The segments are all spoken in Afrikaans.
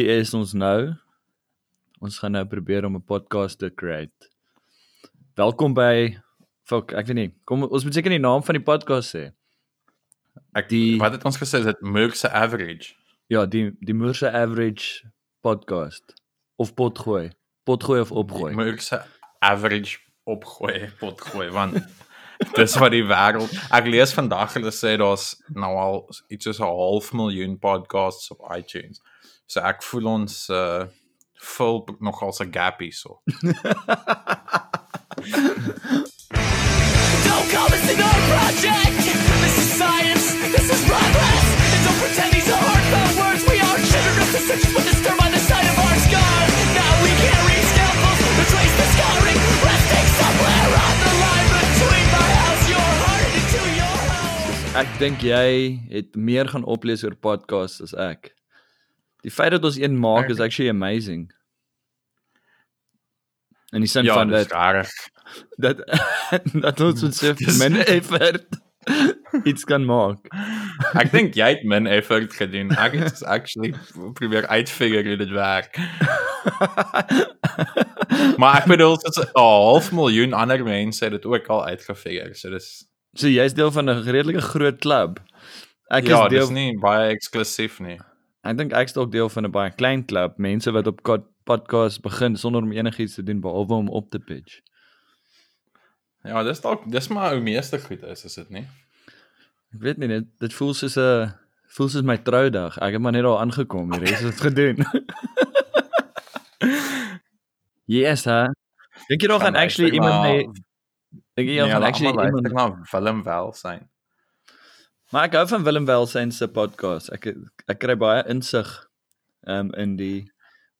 Hier is ons nou. Ons gaan nou probeer om 'n podcast te create. Welkom by Fok, ek weet nie. Kom ons moet seker die naam van die podcast sê. Ek Die- wat het ons gesê dit Merk se average. Ja, die die Moorse Average podcast of potgooi. Potgooi of opgooi. Merk se average opgooi, potgooi want dis wat die wêreld. Ek lees vandag hulle sê daar's nou al iets soos 'n half miljoen podcasts op iTunes. So ek voel ons uh vul nogal 'n gap hierso. Don't call this an art project. This is science. This is progress. And don't pretend these are heartfelt words. We are children of the search for disturbed by the sight of our scars. Now we carry scalpels to trace the scarring, resting somewhere on the line between my house, your heart, into your home. Ek dink jy het meer gaan oplees oor podcasts as ek. Die feit dat ons een maak is actually amazing. In die sin Ja, van dis dat reg. dat dat ons met so min effort iets kan maak. Ek dink jy het min effort gedoen. Ek het actually probeer uitfigure hoe dit werk. Maar ek bedoel dit's 'n half miljoen ander mense het dit ook al uitgefigure. So dis So jy's deel van 'n redelike groot klub. Ek ja, is deel dis nie baie eksklusief nie. Ek dink ek's ook deel van 'n baie klein klub, mense wat op pod- podcasts begin sonder om enigiets te doen behalwe om op te pitch. Ja, dis dalk dis maar hoe meeste goed is, is dit nie? Ek weet nie, dit, dit voel soos 'n voel soos my troudag. Ek het maar net daar aangekom, die res het gedoen. yes, hè. Dink jy nog gaan actually iemand my dink jy Nee, gaan actually iemand iemand na Willem Welsyn. Maar ek hou van Willem Welsyn se podcast. Ek ek kry baie insig um in die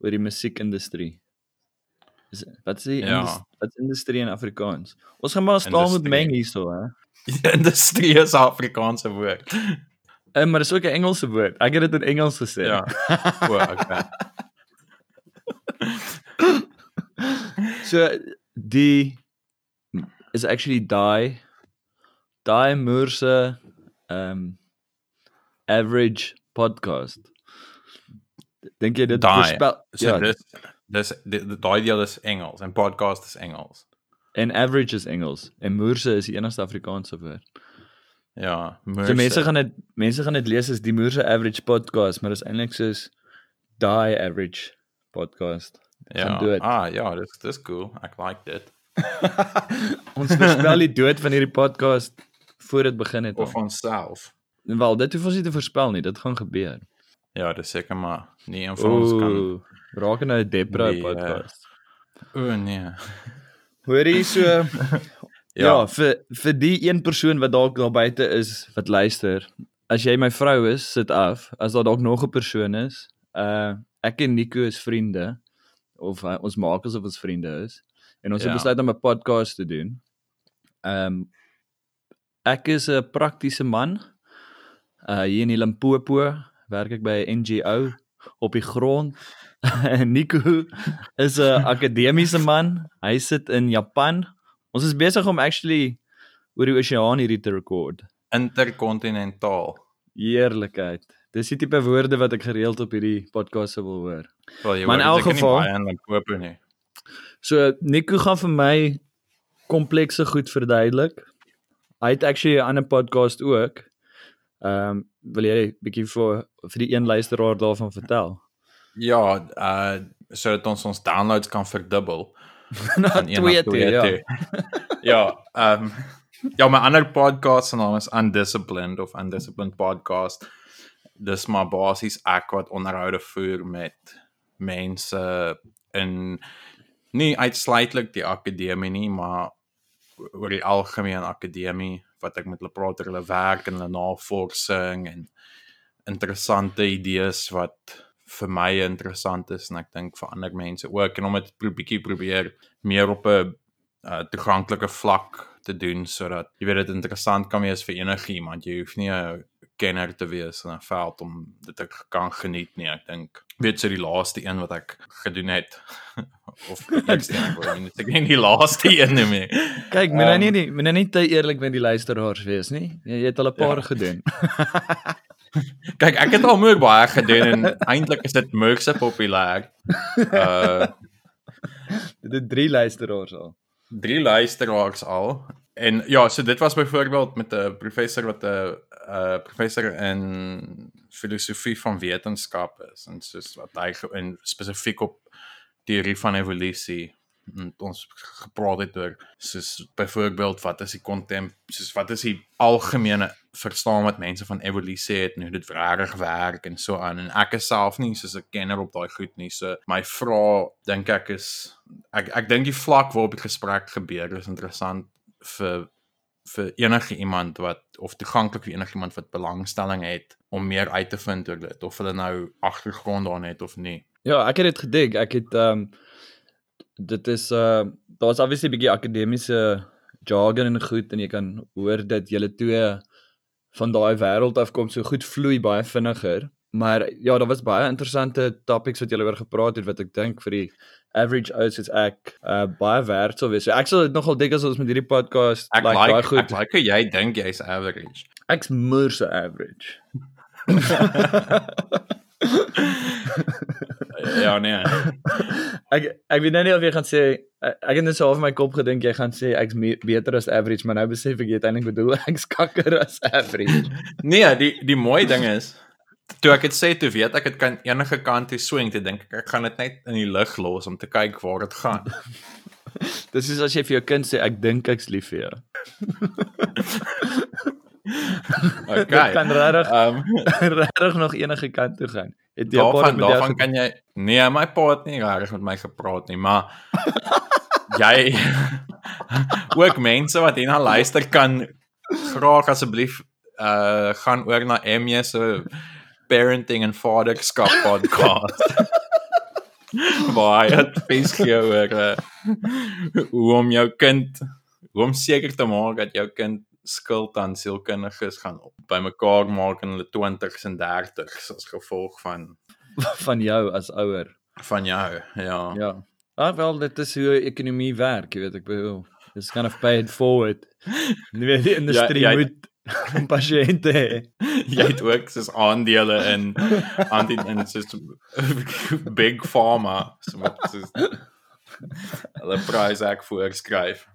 oor die musiekindustrie. Is wat is die Ja. indus- wat is industrie in Afrikaans? Ons gaan maar staan met Industrie. meng hierso, hè. Die industrie is 'n Afrikaanse woord. Uh, maar dis ook 'n Engelse woord. Ek het dit in Engels gesê. Ja. O, okay. So die is actually daai daai Moorse um average podcast. Dink jy dit Daai. voorspel So ja, dis dis die- die- daai deel is Engels en podcast is Engels. en average is Engels en Moorse is die enigste Afrikaanse woord. Ja, So mense gaan dit mense gaan dit lees as die Moorse average podcast, maar dit is eintlik soos daai average podcast. ja. Ah, ja, dis dis cool. Ek like dit. Ons voorspel die dood van hierdie podcast voor dit begin het. Of onsself. Wel, dit hoef ons nie te voorspel nie, dit gaan gebeur. Ja, dis seker maar nie een van ons kan. Ooh, raak nou 'n depra Nee, podcast. O nee. Hoorie so ja, Ja, vir vir die een persoon wat dalk daar buite is wat luister. As jy my vrou is, sit af. As daar dalk nog 'n persoon is, uh ek en Nico is vriende of uh, ons maak asof ons vriende is en ons het Ja. besluit om 'n podcast te doen. Ehm um, ek is 'n praktiese man. Uh hier in Limpopo werk ek by 'n NGO op die grond. Nico is 'n akademiese man. Hy sit in Japan. Ons is besig om actually oor die oseaan hierdie te record. interkontinentaal. Heerlikheid. Dis die tipe woorde wat ek gereeld op hierdie podcast sou wil hoor. Wel, jy Maar in elk geval- baie in Limpopo nie. So Nico gaan vir my komplekse goed verduidelik. Hy het actually 'n ander podcast ook. Ehm um, wil jy bietjie vir vir die een luisteraar daarvan vertel? Ja, uh sodat ons ons downloads kan verdubbel. Na na twee toe, ja. ja, ehm um, ja, my ander podcast se naam is Undisciplined of Undisciplined Podcast. Dis maar basies ek wat onderhoude voer met mense in nie uitsluitlik die akademie nie, maar oor die algemeen akademie wat ek met hulle praat oor hulle werk en hulle navorsing en interessante idees wat vir my interessant is en ek dink vir ander mense ook en om dit pro bietjie probeer meer op 'n uh, toeganklike vlak te doen sodat jy weet dit interessant kan wees vir enigiemand. Jy hoef nie 'n kenner te wees in 'n veld om dit te kan geniet nie. Ek dink weet so die laaste een wat ek gedoen het of eerste een, ek wil nie ek nie die laaste een nie meer. Kyk, moet nou Ehm, nie die- moet nou nie te eerlik met die luisteraars wees nie. Jy, jy het al 'n paar Ja. gedoen. Kyk, ek het al moer baie gedoen en eintlik is dit moer se populêr. Uh Dit het drie luisteraars al. drie luisteraars al. En ja, so dit was byvoorbeeld met 'n professor wat 'n uh professor in filosofie van wetenskap is en soos wat hy en spesifiek op teorie van evolusie en ons gepraat het oor soos byvoorbeeld wat is die kontemp soos wat is die algemene verstaan wat mense van evolusie het en hoe dit regtig werk en so aan en ek is self nie soos 'n kenner op daai goed nie so my vraag dink ek is ek ek dink die vlak waarop die gesprek gebeur is interessant vir vir enige iemand wat of toeganklik vir enige iemand wat belangstelling het om meer uit te vind oor dit of hulle nou agtergrond daarin het of nie. Ja, ek het dit gedig. Ek het ehm um, dit is uh daar's obviously 'n bietjie akademiese jargon en goed en jy kan hoor dat julle twee van daai wêreld afkom so goed vloei baie vinniger. Maar ja, daar was baie interessante topics wat julle oor gepraat het wat ek dink vir die average ou soos ek uh baie werd sou wees. So ek sal dit nogal dink as ons met hierdie podcast Ek like, like, daai ek goed. like hoe jy dink jy's average. Ek's moer so average. ja nee. ek ek weet nou nie of jy gaan sê ek, ek het net so half in my kop gedink jy gaan sê ek's beter as average, maar nou besef ek jy uiteindelik bedoel ek's kakker as average. Nee, die die mooi ding is toe ek dit sê, toe weet ek dit kan enige kant toe swing, toe dink ek ek gaan dit net in die lug los om te kyk waar dit gaan. Dis is as jy vir jou kind sê ek dink ek's lief vir jou. Okay. Dit kan regtig Ehm regtig nog enige kant toe gaan. Het jy daarvan met jou daarvan ge- kan jy nee, my pa het nie regtig met my gepraat nie, maar jy ook mense wat hierna luister kan graag asseblief uh gaan oor na MJ se parenting en vaderskap podcast. Waar hy advies gee oor uh, hoe om jou kind hoe om seker te maak dat jou kind skuld aan sielkundiges gaan op bymekaar maak in hulle 20s en 30s as gevolg van van jou as ouer. van jou. Ja. Ja. Ah wel, dit is hoe ekonomie werk, jy weet ek bedoel. Dis kind of paid forward. Jy weet die industrie jy- moet pasiënte hê. Jy het ook soos aandele in anti in soos big pharma so met soos hulle prys ek voorskryf.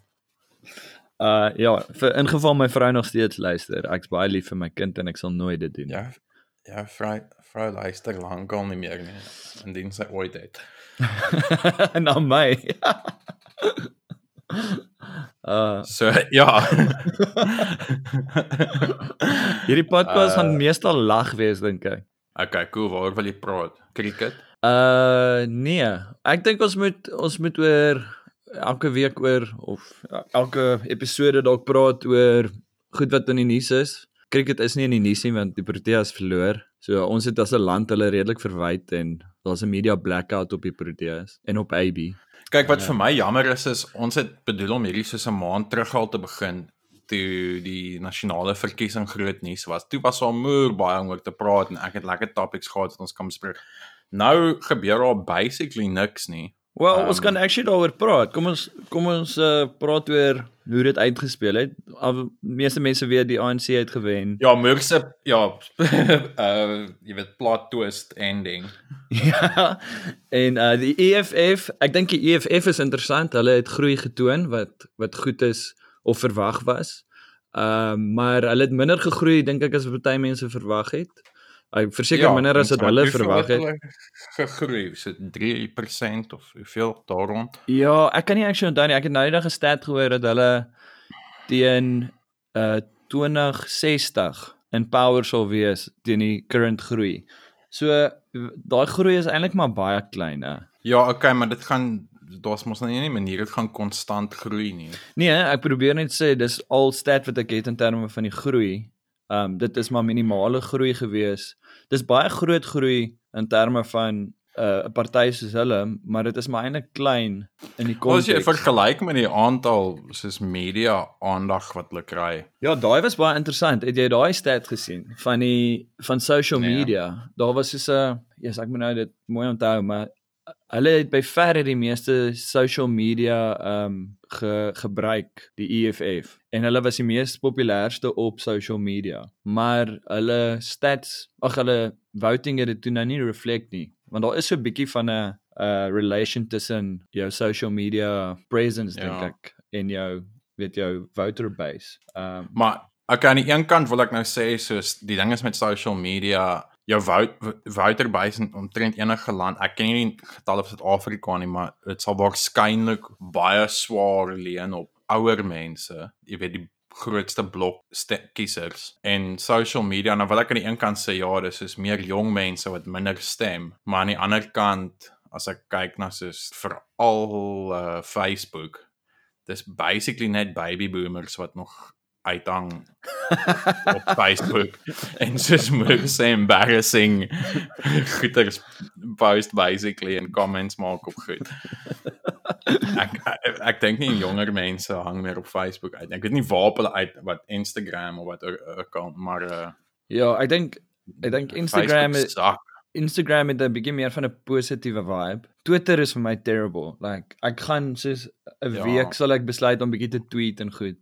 Uh ja, vir in geval my vrou nog steeds luister. Ek's baie lief vir my kind en ek sal nooit dit doen. Ja. Ja, vrou vrou luister lankal nie meer nie. Indien sy ooit het. en aan my. uh So ja. hierdie podcast Uh, gaan meestal lag wees dink ek. okay, cool. Waaroor wil jy praat? Cricket? Uh nee, ek dink ons moet ons moet oor elke week oor of elke episode dalk praat oor goed wat in die nuus is. Cricket is nie in die nuus nie want die Proteas verloor. So ons het as 'n land hulle redelik verwyd en daar's 'n media blackout op die Proteas en op AB. Kyk wat Ja. vir my jammer is is ons het bedoel om hierdie soos 'n maand terug al te begin toe die nasionale verkiesing groot nuus was. Toe was daar moer baie om oor te praat en ek het lekker topics gehad wat ons kan bespreek. Nou gebeur daar basically niks nie. Wel, Ehm, ons kan actually daaroor praat. Kom ons kom ons uh, praat oor hoe dit uitgespeel het. Al meeste mense weet die ANC het gewen. Ja, moer se ja, uh jy weet plot twist ending. Ja. En uh die EFF, ek dink die EFF is interessant. Hulle het groei getoon wat wat goed is of verwag was. Ehm uh, maar hulle het minder gegroei dink ek as wat baie mense verwag het. Ek verseker ja, minder as wat hulle verwag het. Gegroei, so 3% of hoeveel daar rond. Ja, ek kan nie actually onthou nie. Ek het nou eendag 'n stat gehoor dat hulle teen uh 2060 in power sal wees teen die current groei. So daai groei is eintlik maar baie klein, hè. Ja, okay, maar dit gaan daar's mos nou nie 'n manier dit gaan konstant groei nie. Nee, ek probeer net sê dis al stat wat ek het in terme van die groei. Um dit is maar minimale groei gewees. Dis baie groot groei in terme van 'n uh, party soos hulle, maar dit is maar eintlik klein in die As jy konteks. vergelyk met die aantal soos media aandag wat hulle kry. Ja, daai was baie interessant. Het jy daai stat gesien van die van social Nee. media? Daar was so 'n, yes, ek moet nou dit mooi onthou, maar hulle het by verre die meeste social media ehm um, ge, gebruik, die EFF. En hulle was die mees populairste op social media. Maar hulle stats, ag hulle voting het dit toe nou nie reflect nie, want daar is so 'n bietjie van 'n uh relation tussen jou social media presence dink Ja. ek en jou weet jou voter base. Ehm um, Maar okay, aan die een kant wil ek nou sê soos die ding is met social media, jou vouter base in omtrent enige land. Ek ken nie die getalle van Suid-Afrika nie, maar dit sal waarskynlik baie swaar leen op ouer mense. Jy weet die grootste blok kiesers en social media nou wil ek aan die een kant sê ja dis is meer jong mense wat minder stem maar aan die ander kant as ek kyk na soos veral uh, Facebook dis basically net baby boomers wat nog uithang op Facebook en soos moet sê embarrassing goeters post basically en comments maak op goed. Ek ek, ek dink nie jonger mense hang meer op Facebook uit. Ek weet nie waar hulle uit wat Instagram of wat account maar uh, ja, ek dink ek dink Instagram is. Instagram het 'n bietjie meer van 'n positiewe vibe. Twitter is vir my terrible. Like ek gaan soos 'n ja. week sal ek besluit om bietjie te tweet en goed.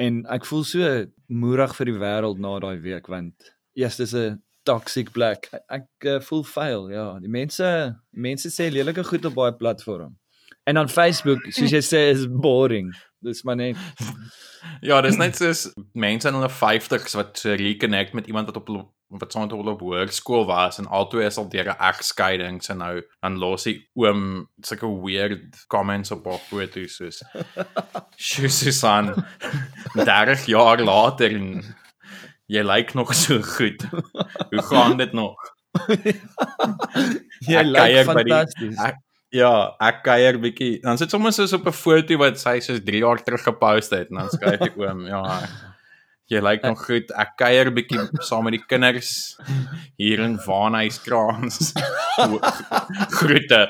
En ek voel so moerig vir die wêreld na daai week want eers dis 'n toxic black. Ek, uh, voel fail, ja. Die mense mense sê lelike goed op daai platform. En dan Facebook, soos jy sê, is boring. Dis maar net Ja, dis net soos mense in hulle 50s wat reconnect met iemand wat op wat saam met hulle op hoërskool was en albei is al deur 'n egskeiding so nou dan los hy oom sulke weird comments op haar foto's soos "Sjoe, Susan 30 jaar later en jy lyk nog so goed. Hoe gaan dit nog? jy lyk by die- fantasties. ek- Ja, ek kuier bietjie. Dan sit sommer soos op 'n foto wat sy soos 3 jaar terug gepost het en dan skryf ek oom, ja. Jy lyk nog goed. Ek kuier bietjie saam met die kinders hier in Vaanhuiskraans. Groete.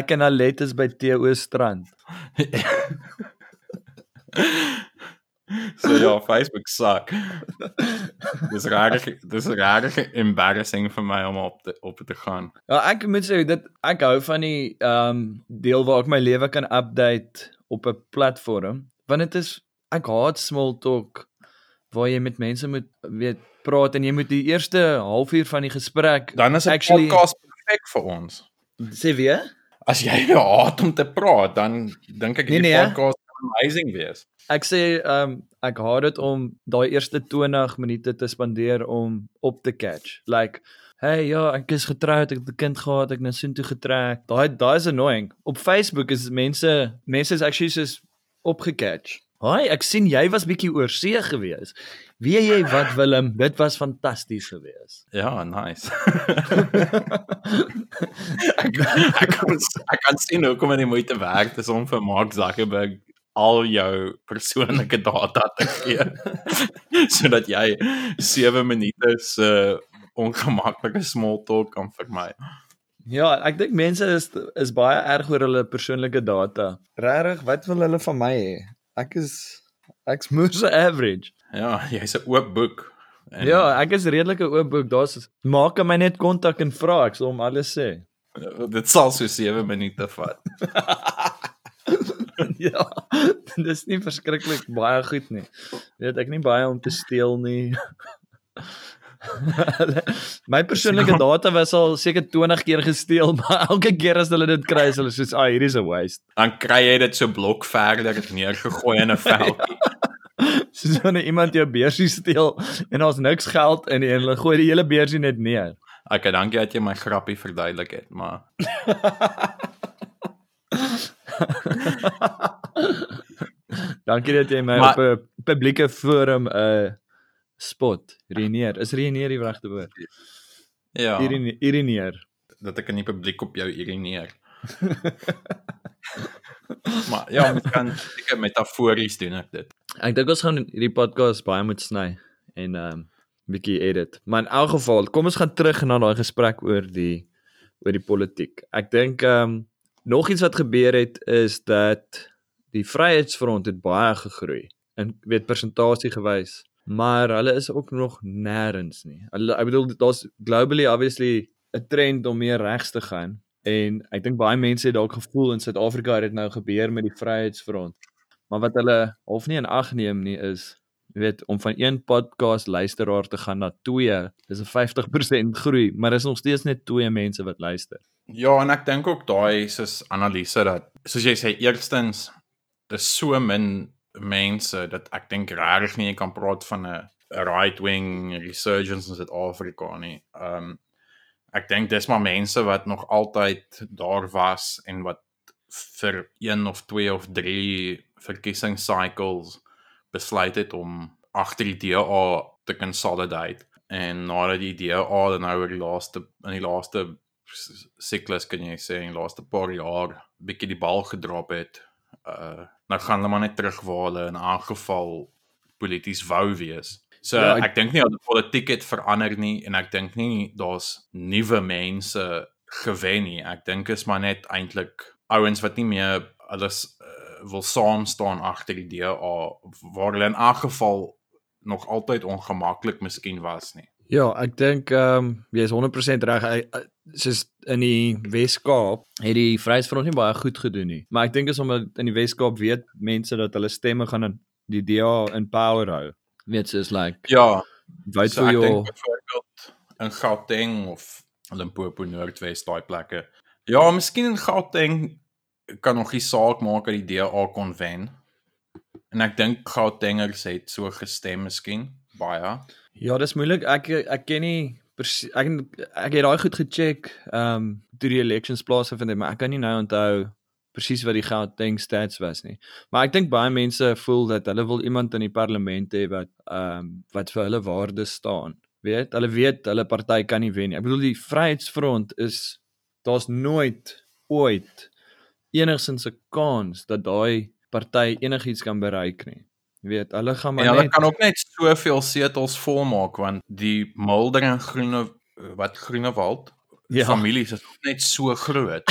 ek en Alet is by TO strand. So ja, Facebook sak. Dis rarig, dis rarig embarrassing vir my om op te op te gaan. Ja, ek moet sê dit ek hou van die ehm um, deel waar ek my lewe kan update op 'n platform, want dit is ek haat small talk waar jy met mense moet weet praat en jy moet die eerste halfuur van die gesprek Dan is 'n podcast perfek vir ons. sê weer? As jy haat om te praat, dan dink ek Nee, die nee, podcast gaan amazing wees. Ek sê ehm um, ek haat dit om daai eerste 20 minute te spandeer om op te catch. Like Hey ja, ek is getroud, ek het 'n kind gehad, ek het nou soontoe getrek. Daai daai is annoying. Op Facebook is mense mense is actually soos opgecatch. Haai, ek sien jy was bietjie oor see gewees. Weet jy wat Willem, dit was fantasties gewees. Ja, nice. ek, ek, kan, ek kan sien hoekom dit die moeite werd is om vir Mark Zuckerberg al jou persoonlike data te gee sodat jy 7 minute se ongemaklike small talk kan vermy. Ja, ek dink mense is is baie erg oor hulle persoonlike data. Regtig, wat wil hulle van my hê? Ek is ek's moeë average. Ja, jy's 'n oop boek. En ja, ek is redelike oop boek. Daar's maak my net kontak en vra, ek sal hom alles sê. dit sal so 7 minute vat. ja. Dis nie verskriklik baie goed nie. Weet ek nie baie om te steel nie. My persoonlike data was al seker 20 keer gesteel, maar elke keer as hulle dit kry, is hulle soos, "Ag, ah, hierdie is 'n waste." Dan kry jy dit so blok verder neergegooi in 'n veldjie. Soos wanneer iemand jou beursie steel en daar's niks geld in en hulle gooi die hele beursie net neer. Okay, dankie dat jy my grappie verduidelik het, maar Dankie dat jy my Maar- op 'n publieke forum 'n uh, spot. Reneer. Is reneer die regte woord? ja, Irine- Irineer. dat ek in die publiek op jou irineer. maar ja, mens kan seker metafories doen ek dit. Ek dink ons gaan hierdie podcast baie moet sny en ehm um, bietjie edit. Maar in elk geval, kom ons gaan terug na daai gesprek oor die oor die politiek. Ek dink ehm um, nog iets wat gebeur het is dat die Vryheidsfront het baie gegroei in weet persentasie gewys, maar hulle is ook nog nêrens nie. Hulle ek bedoel daar's globally obviously 'n trend om meer regs te gaan en ek dink baie mense het dalk gevoel in Suid-Afrika het dit nou gebeur met die Vryheidsfront. Maar wat hulle half nie in ag neem nie is jy weet om van een podcast luisteraar te gaan na 2 is 'n 50% groei, maar dis nog steeds net 2 mense wat luister. Ja, en ek dink ook daai is 'n analise dat soos jy sê eerstens dis so min mense dat ek dink regtig nie jy kan praat van 'n right wing resurgence in Suid-Afrika nie. Um ek dink dis maar mense wat nog altyd daar was en wat vir 1 of 2 of 3 verkiesingscycles besluit het om agter die DA te consolidate en nadat die DA dan nou oor die laaste in die laaste siklus kan jy sê in die laaste paar jaar bietjie die bal gedrop het uh nou gaan hulle maar net terug waar hulle in aangeval polities wou wees. So Ja, ek- ek, dink nie dat die politiek het verander nie en ek dink nie daar's nuwe mense gewen nie. Ek dink is maar net eintlik ouens wat nie meer alles uh, wil saam staan agter die DA waar hulle in aangeval nog altyd ongemaklik miskien was nie. Ja, ek dink ehm um, jy is 100% reg. Soos in die Wes-Kaap het die Vryheidsfront nie baie goed gedoen nie. Maar ek dink is omdat in die Wes-Kaap weet mense dat hulle stemme gaan in die DA in power hou. Weet soos like Ja, vote so your dink byvoorbeeld in Gauteng of Limpopo Noordwes daai plekke. Ja, miskien in Gauteng kan nog die saak maak dat die DA kon wen. En ek dink Gautengers het so gestem miskien baie. Ja, dis moeilik. Ek ek ken nie ek ek het daai goed gecheck ehm um, toe die elections plaasgevind het, maar ek kan nie nou onthou presies wat die Gauteng stats was nie. Maar ek dink baie mense voel dat hulle wil iemand in die parlement hê wat ehm um, wat vir hulle waardes staan. Weet, hulle weet hulle party kan nie wen nie. Ek bedoel die Vryheidsfront is daar's nooit ooit enigsins 'n kans dat daai party enigiets kan bereik nie. Jy weet, hulle gaan maar En hulle net kan ook net soveel setels volmaak want die Mulder en Groene wat Groenewald Ja. ja. families is net so groot.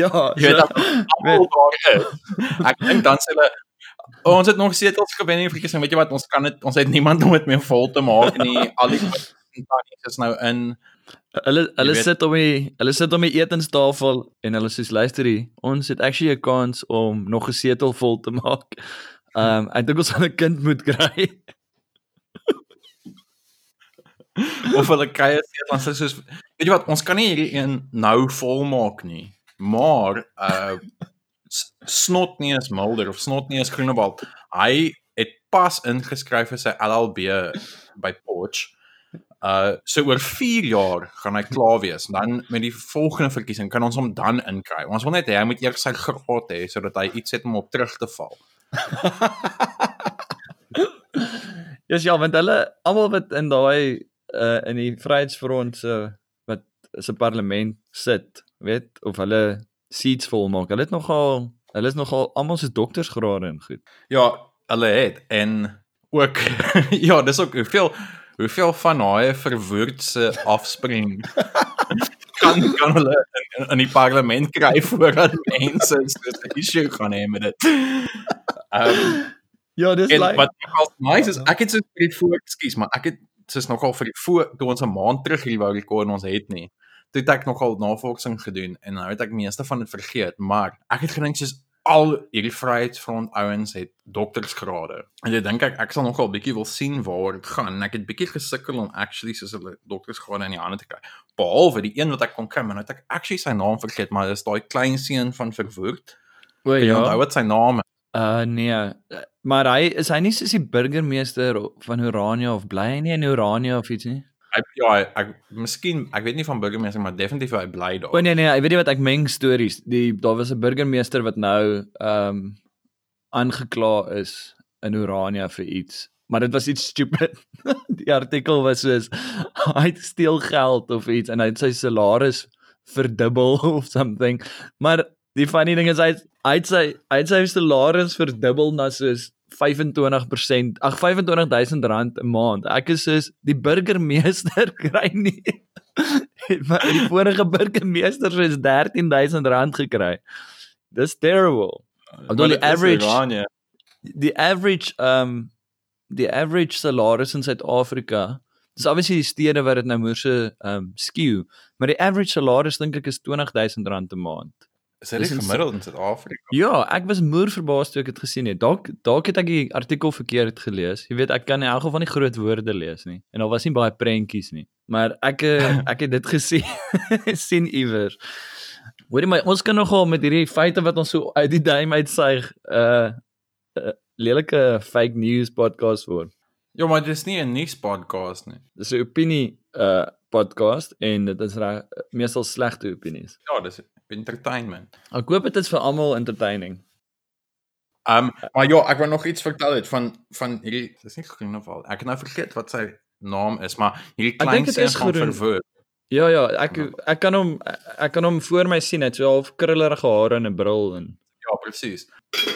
ja, Jy weet dat almal daar is. Ek dink dan sê hulle oh, ons het nog setels gewen die verkiesing. Weet jy wat? Ons kan dit ons het niemand om dit meer vol te maak nie. Al die tannies is nou in. Hulle hulle weet- sit om die hulle sit om die etenstafel en hulle sê luister hier, ons het actually 'n kans om nog 'n setel vol te maak. Ehm um, ek dink ons gaan 'n kind moet kry. of hulle kry 'n setel en sê soos weet jy wat? Ons kan nie hierdie een nou volmaak nie. Maar uh S- snot nie is Mulder of snot nie is Groenewald. Hy het pas ingeskryf vir sy LLB by Potch. Uh so oor 4 jaar gaan hy klaar wees. Dan met die volgende verkiesing kan ons hom dan inkry. Ons wil net hê hy moet eers sy graad hê sodat hy iets het om op terug te val. Ja, ja, want hulle almal wat in daai uh in die Vryheidsfront se wat se parlement sit, weet of hulle seats vol maak. Hulle het nogal hulle is nogal almal se doktorsgrade en goed. Ja, hulle het en ook ja, dis ook hoeveel hoeveel van daai verwoordse afspring kan kan hulle in, in, die parlement kry voordat mense so 'n issue gaan hê met dit. Ehm Ja, dis like wat nogal nice is, ek het so vir die voor, ekskuus, maar ek het soos nogal vir die voor toe ons 'n maand terug hier wou rekord en ons het nie. Toe het ek nogal navorsing gedoen en nou het ek meeste van dit vergeet, maar ek het gedink soos al hierdie vryheidsfront ouens het doktorsgrade. En ek dink ek ek sal nogal bietjie wil sien waar dit gaan. En ek het bietjie gesukkel om actually soos hulle doktorsgrade in die hande te kry. Behalwe die een wat ek kon kry, maar nou het ek actually sy naam vergeet, maar dis daai klein seun van Verwoerd. o Kan jy ja. onthou wat sy naam is? Uh nee, maar hy is hy nie soos die burgemeester van Urania of bly hy nie in Urania of iets nie? Hy ja, hy- ek miskien ek weet nie van burgemeester maar definitief hy bly daar. O nee nee, ek weet nie wat ek meng stories. Die daar was 'n burgemeester wat nou ehm um, aangekla is in Urania vir iets. Maar dit was iets stupid. die artikel was soos hy het steel geld of iets en hy het sy salaris verdubbel of something. Maar die funny ding is hy hy het sy hy het sy salaris verdubbel na soos 25%, ag 25000 rand 'n maand. Ek is soos die burgemeester kry nie maar die vorige burgemeester het 13000 rand gekry. Dis terrible. bedoel, die average- Die average um die average salaris in Suid-Afrika Dis obviously die stede wat dit nou moer ehm um, skew, maar die average salaris dink ek is R20000 'n maand. Is dit gemiddeld in Suid-Afrika? Ja, ek was moer verbaas toe ek dit gesien het. Dalk dalk het ek die artikel verkeerd gelees. Jy weet, ek kan in elk geval nie groot woorde lees nie. En daar was nie baie prentjies nie. Maar ek eh, ek het dit gesien sien iewers. Hoorie my, ons kan nogal met hierdie feite wat ons so uit die duim uitsuig, uh, uh lelike fake news podcast word. Ja, maar dis nie 'n nuus podcast nie. Dis 'n opinie uh podcast en dit is reg meestal slegte opinies. Ja, dis entertainment. Ek hoop dit is vir almal entertaining. Ehm um, maar ja, ek wou nog iets vertel het van van hierdie dis nie Groeneval. Ek het nou vergeet wat sy naam is, maar hierdie klein seun is van Groen- verwoord. Ja ja, ek ek kan hom ek kan hom voor my sien, hy het so half krullerige hare en 'n bril en Ja, presies.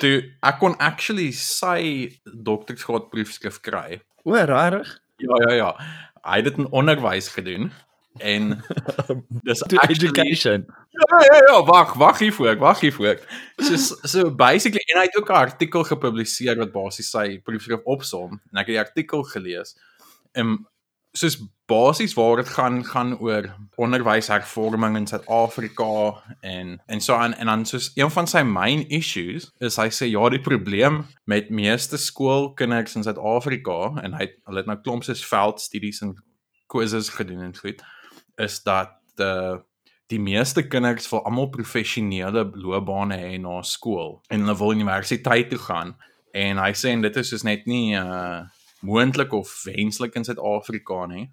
Toe ek kon actually sy doktersgraad proefskrif kry. O, rarig. Ja, ja, ja. Hy het dit in onderwys gedoen en dis education. Ja, ja, ja, wag, wag hiervoor, wag hiervoor. So so basically en hy het ook 'n artikel gepubliseer wat basies sy proefskrif opsom en ek het die artikel gelees. En soos basies waar dit gaan gaan oor onderwyshervorming in Suid-Afrika en en so aan en dan soos een van sy main issues is hy sê ja, die probleem met meeste skoolkinders in Suid-Afrika en hy hulle het nou klomp soos veldstudies en quizzes gedoen en goed is dat die die meeste kinders wil almal professionele loopbane hê na skool en hulle wil universiteit toe gaan. En hy sê en dit is soos net nie uh moontlik of wenslik in Suid-Afrika nie.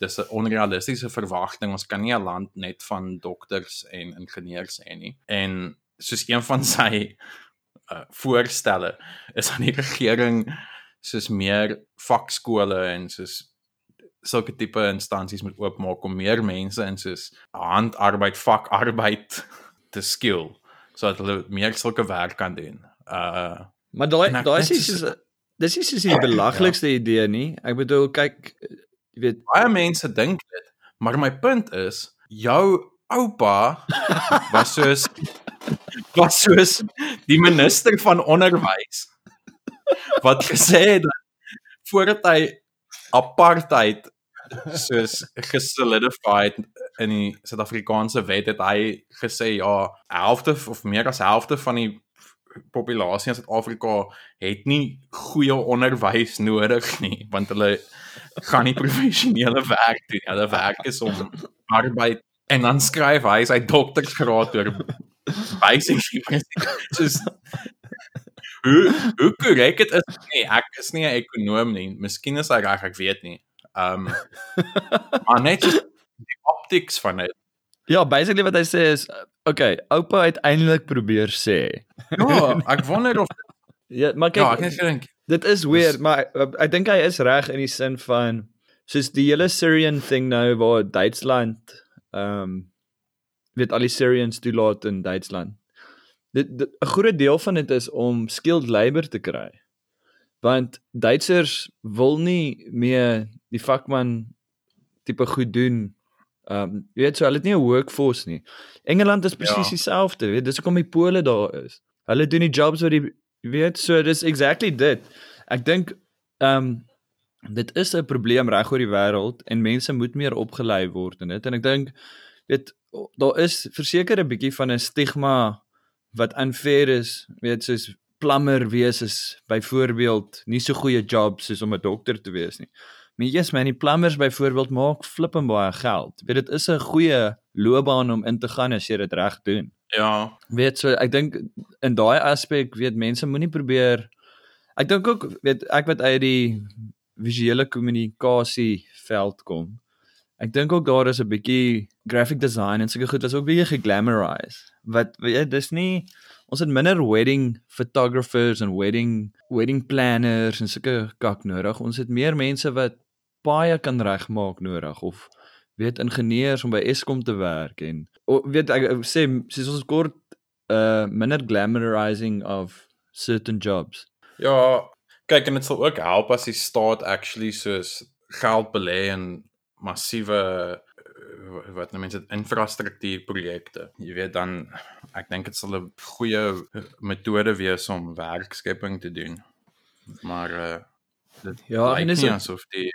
Dis 'n onrealistiese verwagting. Ons kan nie 'n land net van dokters en ingenieurs hê nie. En soos een van sy uh, voorstelle is aan die regering soos meer vakskole en soos sulke tipe instansies moet oopmaak om meer mense in soos handarbeid, vakarbeid te skill sodat hulle meer sulke werk kan doen. Uh Maar daai daai is soos dis nie soos die belaglikste idee nie. Ek bedoel kyk jy weet baie mense dink dit, maar my punt is jou oupa was soos was soos die minister van onderwys wat gesê het dat voordat hy apartheid soos gesolidified in die Suid-Afrikaanse wet het hy gesê ja, helfte of meer as helfte van die populasie in Suid-Afrika het nie goeie onderwys nodig nie want hulle gaan nie professionele werk doen. Hulle werk is om arbeid en dan skryf hy sy doktorsgraad oor basically soos hoe hoe korrek dit is nee ek is nie 'n ekonom nie. Miskien is hy reg ek weet nie. Um maar net die optics van dit ja, basically wat hy sê is okay, oupa het eintlik probeer sê. ja ek wonder of Ja, maar kyk ja ek gedink Dit is weird, maar uh, ek dink hy is reg in die sin van soos die hele Syrian thing nou waar Duitsland ehm um, weet al die Syrians toelaat in Duitsland. Dit- 'n groot deel van dit is om skilled labour te kry. Want Duitsers wil nie meer die vakman tipe goed doen. Ehm um, jy weet so hulle het nie 'n workforce nie. Engeland is presies Ja. dieselfde, weet dis hoekom die Pole daar is. Hulle doen die jobs wat die weet so dis exactly dit. Ek dink ehm um, dit is 'n probleem reg oor die wêreld en mense moet meer opgelei word in dit en ek dink weet daar is verseker 'n bietjie van 'n stigma wat unfair is, weet soos plammer wees is byvoorbeeld nie so goeie job soos om 'n dokter te wees nie. Maar yes man, die plammers byvoorbeeld maak flippend baie geld. Weet dit is 'n goeie loopbaan om in te gaan as jy dit reg doen. ja Weet so ek dink in daai aspek weet mense moenie probeer ek dink ook weet ek wat uit die visuele kommunikasie veld kom. Ek dink ook daar is 'n bietjie graphic design en sulke goed was ook bietjie geglamorise. Wat weet jy, dis nie ons het minder wedding photographers en wedding wedding planners en sulke kak nodig. Ons het meer mense wat baie kan regmaak nodig of weet ingenieurs om by Eskom te werk en o, weet ek sê soos ons kort uh minder glamorizing of certain jobs. Ja, kyk en dit sal ook help as die staat actually soos geld belê in massiewe eh, wat nou mense dit infrastruktuurprojekte. Jy weet dan ek dink dit sal 'n goeie metode wees om werkskepping te doen. Maar uh dit Ja, en nie ook- asof die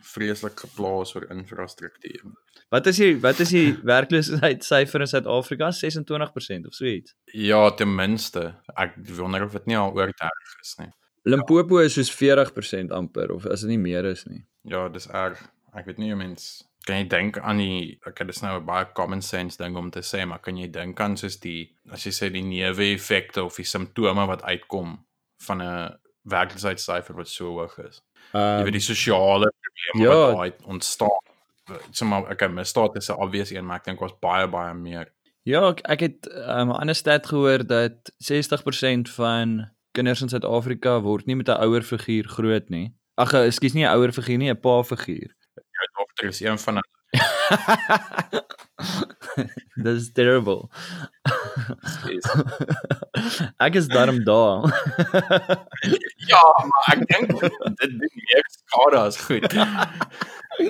vreeslik geplaas oor infrastruktuur. Wat is die wat is die werkloosheidsyfer in Suid-Afrika? 26% of so iets. Ja, ten minste. Ek wonder of dit nie al oor 30 is nie. Limpopo is soos 40% amper of as dit nie meer is nie. Ja, dis erg. Ek weet nie hoe mens kan jy dink aan die okay, dis nou 'n baie common sense ding om te sê, maar kan jy dink aan soos die as jy sê die neeweffekte of die simptome wat uitkom van 'n werkloosheidsyfer wat so hoog is. Jy Ehm weet die sosiale probleme ja. wat daai ontstaan. Sommige okay, misdaad is 'n obvious een, maar ek dink ons baie baie meer. Ja, ek, ek het 'n um, ander stat gehoor dat 60% van kinders in Suid-Afrika word nie met 'n ouer figuur groot nie. Ag, ekskuus nie 'n ouer figuur nie, 'n pa figuur. Jou dogter is een van hulle. Dis terrible. Ek is daarom daar. Ja, maar ek dink dit doen meer skade as goed.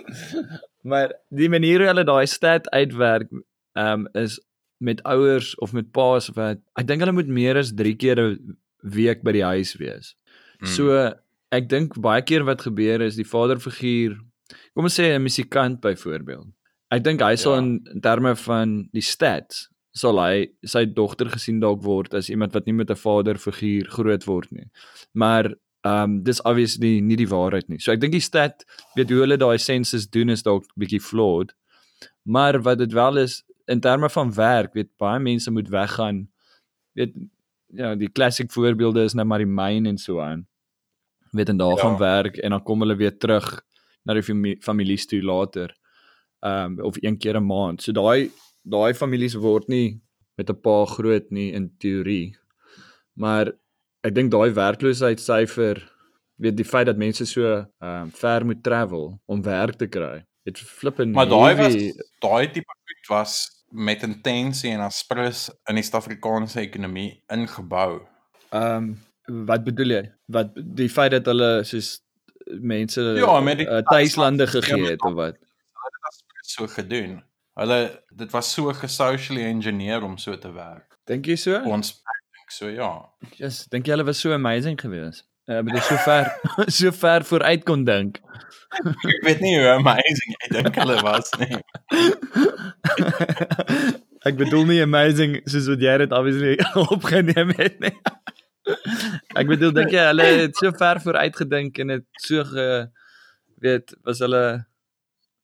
maar die manier hoe hulle daai stat uitwerk, ehm um, is met ouers of met paas wat ek dink hulle moet meer as 3 keer 'n week by die huis wees. Hmm. So ek dink baie keer wat gebeur is die vaderfiguur, kom ons sê 'n musikant byvoorbeeld. Ek dink hy sal Ja. in, in terme van die stats sal hy sy dogter gesien dalk word as iemand wat nie met 'n vaderfiguur groot word nie. Maar ehm um, dis obviously nie die waarheid nie. So ek dink die stat weet hoe hulle daai census doen is dalk bietjie flawed. Maar wat dit wel is in terme van werk, weet baie mense moet weggaan. Weet ja, die klassiek voorbeelde is nou maar die myn en so aan. Weet en daar Ja. gaan werk en dan kom hulle weer terug na die fami- families toe later. Ehm um, of een keer 'n maand. So daai daai families word nie met 'n pa groot nie in teorie. Maar ek dink daai werkloosheidsyfer weet die feit dat mense so ehm um, ver moet travel om werk te kry. Dit flipping Maar daai was daai tipe goed was met intensie en aspres in die Suid-Afrikaanse ekonomie ingebou. Ehm um, wat bedoel jy? Wat die feit dat hulle soos mense Ja, met die uh, tuislande tuislande gegee het of wat? Hulle het aspres so gedoen. Hulle dit was so gesocially engineer om so te werk. Dink jy so? Ons dink so ja. Yes, dink jy hulle was so amazing geweest? Ek bedoel so ver so ver vooruit kon dink. Ek weet nie hoe amazing ek dink hulle was nie. ek bedoel nie amazing soos wat jy dit obviously opgeneem het nie. Ek bedoel dink jy hulle het so ver vooruit gedink en het so ge weet was hulle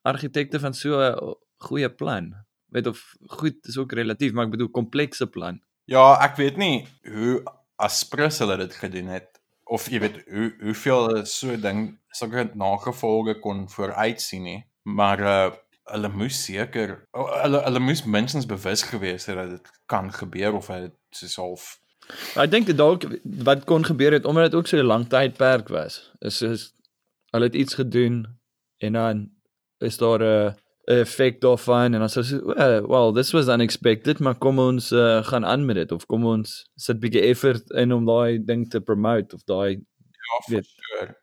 argitekte van so 'n goeie plan. Weet of goed is ook relatief, maar ek bedoel komplekse plan. Ja, ek weet nie hoe aspres hulle dit gedoen het of jy weet hoe hoeveel so ding sulke nagevolge kon vooruitsien nie. Maar uh hulle moes seker oh, hulle hulle moes minstens bewus gewees het dat dit kan gebeur of hy soos half Maar ek dink dit dalk wat kon gebeur het omdat dit ook so 'n lang tydperk was. Is is hulle het iets gedoen en dan is daar 'n effek daarvan en dan sê so well, well this was unexpected maar kom ons uh, gaan aan met dit of kom ons sit bietjie effort in om daai ding te promote of daai Ja, Weet- sure.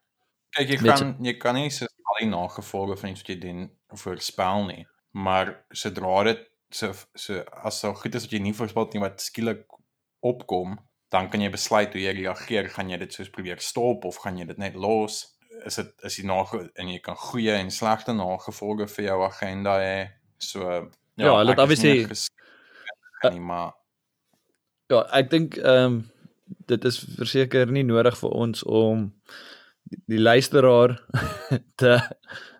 Kyk, jy kan jy kan nie so al die nagevolge van iets wat jy doen voorspel nie, maar sodra dit so so as so goed is wat jy nie voorspel nie wat skielik opkom, dan kan jy besluit hoe jy reageer, gaan jy dit soos probeer stop of gaan jy dit net los? Is dit is die nage en jy kan goeie en slegte nagevolge vir jou agenda hê. So Ja, hulle het ek obviously- nie, maar ja, ek dink ehm um, dit is verseker nie nodig vir ons om die, die luisteraar te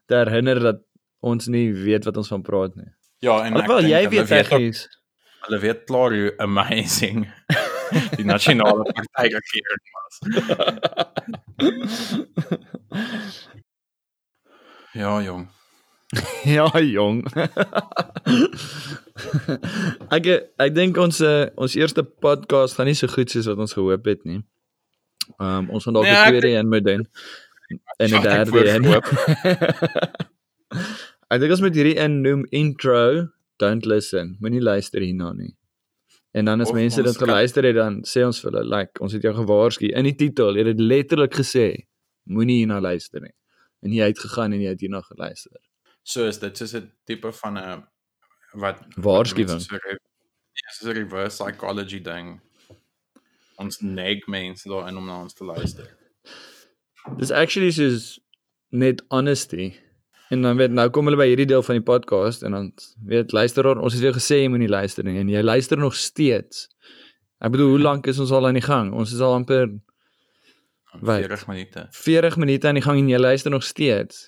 te herinner dat ons nie weet wat ons van praat nie. ja, en ek Alhoewel dink jy weet ook- tegnies Hulle weet klaar hoe amazing die nasionale party regering was. Ja, jong. Ja, jong. ek ek dink ons uh, ons eerste podcast gaan nie so goed soos wat ons gehoop het nie. Ehm um, ons gaan dalk 'n Nee, ek tweede een moet doen. En 'n Ja, derde een. ek dink ons moet hierdie een noem intro, don't listen. Moenie luister hierna nie. En dan as Of mense dit geluister het dan sê ons vir hulle like ons het jou gewaarsku in die titel, jy het dit letterlik gesê. Moenie hierna luister nie. En jy het gegaan en jy het hierna geluister. So is dit soos 'n tipe van 'n wat Waarskuwing. 'n ja, 'n reverse psychology ding. Ons neg mense daarin om na ons te luister. Dis actually soos net honesty. En dan weet nou kom hulle by hierdie deel van die podcast en dan weet luisteraar, ons het jou gesê jy moenie luister nie en jy luister nog steeds. Ek bedoel, hoe lank is ons al aan die gang? Ons is al amper Wat? 40 minute. 40 minute aan die gang en jy luister nog steeds.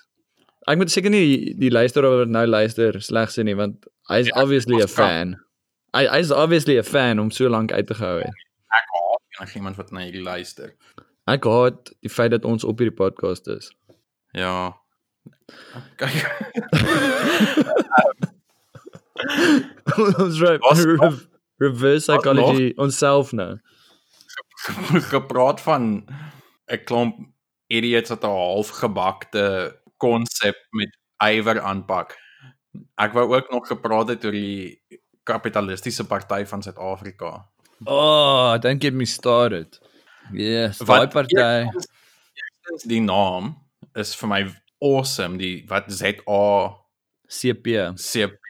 Ek moet seker nie die, die luisteraar wat nou luister sleg sê nie want hy is Ja, obviously 'n fan. Hy hy is obviously 'n fan om so lank uit te gehou het. Ek haat enigiemand wat na hierdie luister. Ek haat die feit dat ons op hierdie podcast is. Ja. Ons right, Was- re reverse psychology onsself nou. gepraat van 'n klomp idiots wat 'n halfgebakte konsep met ywer aanpak. Ek wou ook nog gepraat het oor die kapitalistiese party van Suid-Afrika. Oh, don't get me started. Yes, daai party. Die naam is vir my awesome, die wat ZA CP. CP.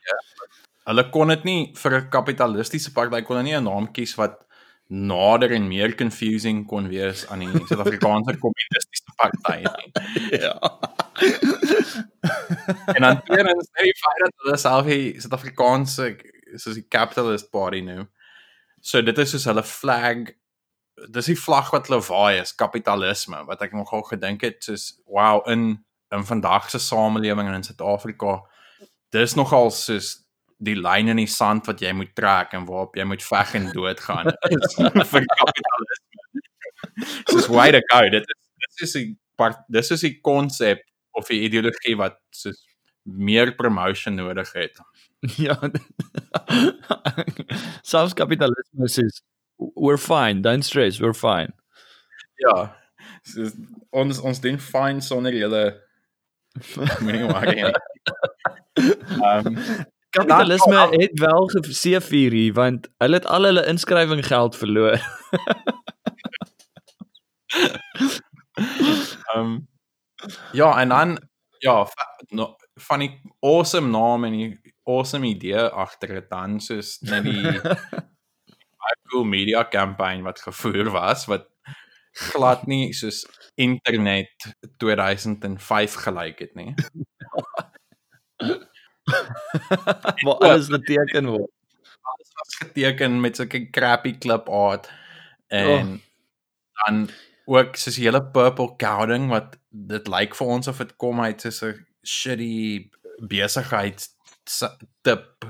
Hulle kon dit nie vir 'n kapitalistiese party kon hulle nie 'n naam kies wat nader en meer confusing kon wees aan die Suid-Afrikaanse kommunistiese party nie. Ja. En dan tweedens net die feit dat hulle self die Suid-Afrikaanse soos die capitalist party nou. So dit is soos hulle flag dis die vlag wat hulle waai is kapitalisme wat ek nogal gedink het soos wow in in vandag se samelewing en in Suid-Afrika dis nogal soos die lyn in die sand wat jy moet trek en waarop jy moet veg en doodgaan vir kapitalisme. Soos why the go dit is dit is 'n part dis is die konsep of die ideologie wat soos meer promotion nodig het. Ja. Selfs kapitalisme is we're fine, don't stress, we're fine. Ja. Soos, ons ons doen fine sonder julle moenie worry nie. Ehm Kapitalisme Dan- het wel geseëvier hier want hulle het al hulle inskrywing geld verloor. ehm ja, en dan ja, no, van die awesome naam en die awesome idee agter dit dan soos net die baie cool media campaign wat gevoer was wat glad nie soos internet 2005 gelyk het nie. waar alles geteken word. alles was geteken met sulke crappy clip art en oh. dan ook soos die hele purple cow ding wat dit lyk vir ons of dit kom uit soos 'n shitty besigheid tip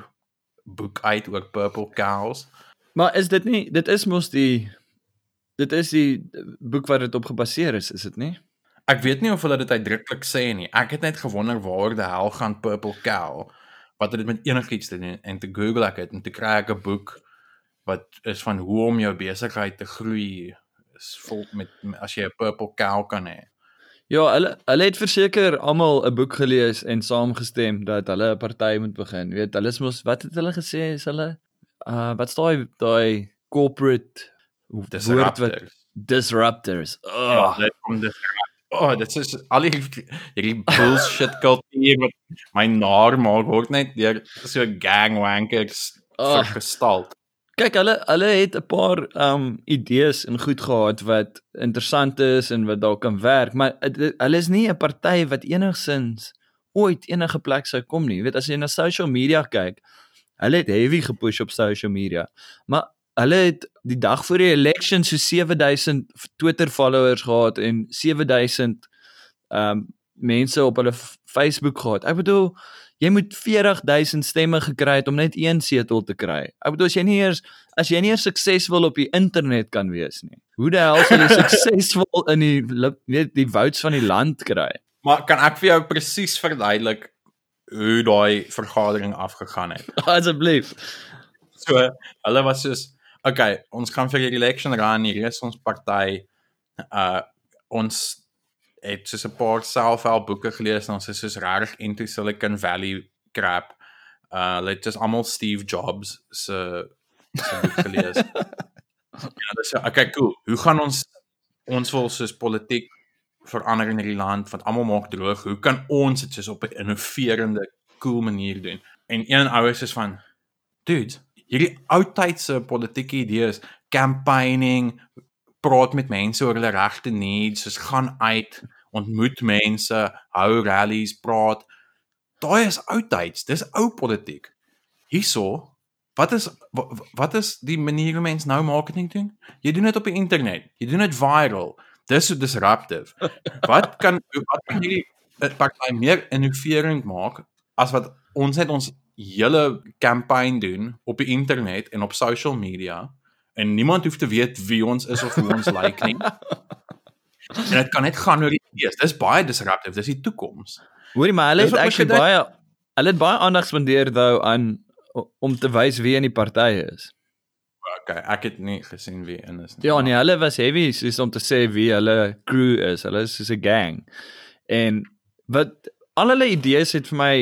boek uit oor purple cows. Maar is dit nie dit is mos die dit is die boek wat dit op gebaseer is, is dit nie? Ek weet nie of hulle dit uitdruklik sê nie. Ek het net gewonder waar die hel gaan purple cow wat het dit met enigiets te doen en te Google ek het en te kry ek 'n boek wat is van hoe om jou besigheid te groei is vol met as jy 'n purple cow kan hê. Ja, hulle hulle het verseker almal 'n boek gelees en saamgestem dat hulle 'n party moet begin. Weet, hulle is mos wat het hulle gesê is hulle uh wat's daai daai corporate woord wat Disruptors. Ja, Oh, dit kom dis Oh, dit is al hierdie hierdie bullshit kultuur wat my naar maak word net deur so gangwankers Oh. vergestald. kyk hulle hulle het 'n paar um idees en goed gehad wat interessant is en wat dalk kan werk, maar het- hulle is nie 'n party wat enigsins ooit enige plek sou kom nie. Jy weet as jy na social media kyk, hulle het heavy gepush op social media. Maar hulle het die dag voor die election so 7000 Twitter followers gehad en 7000 um mense op hulle Facebook gehad. Ek bedoel jy moet 40000 stemme gekry het om net een setel te kry. Ek bedoel as jy nie eers as jy nie eers suksesvol op die internet kan wees nie. Hoe die hel sal jy suksesvol in die weet die votes van die land kry? Maar kan ek vir jou presies verduidelik hoe daai vergadering afgegaan het? Asseblief. So, hulle was soos, okay, ons gaan vir die election run, hier is ons party. Uh ons het soos 'n paar selfhelp boeke gelees en ons is soos reg into Silicon Valley crap. Uh hulle het just almal Steve Jobs se se boek gelees. ja, dis okay, cool. Hoe gaan ons ons wil soos politiek verander in hierdie land want almal maak droog. Hoe kan ons dit soos op 'n innoverende, cool manier doen? En een ouer is van dude, hierdie ou tydse politieke idees, campaigning, praat met mense oor hulle regte needs, soos gaan uit, ontmoet mense, hou rallies, praat. daai is oudtyds. Dis ou politiek. Hierso, wat is wat, is die manier hoe mense nou marketing doen? Jy doen dit op die internet. Jy doen dit viral. Dis so disruptive. Wat kan wat kan hierdie eh, party meer innoverend maak as wat ons net ons hele campaign doen op die internet en op social media en niemand hoef te weet wie ons is of hoe ons lyk like nie. En dit kan net gaan oor die idees. Dis baie disruptive. Dis die toekoms. Hoorie maar hulle het actually gedink- baie hulle het baie aandag spandeer though aan om te wys wie in die party is. Okay, ek het nie gesien wie in is nie. Ja, nee, hulle was heavy soos om te sê wie hulle crew is. Hulle is soos 'n gang. En wat al hulle idees het vir my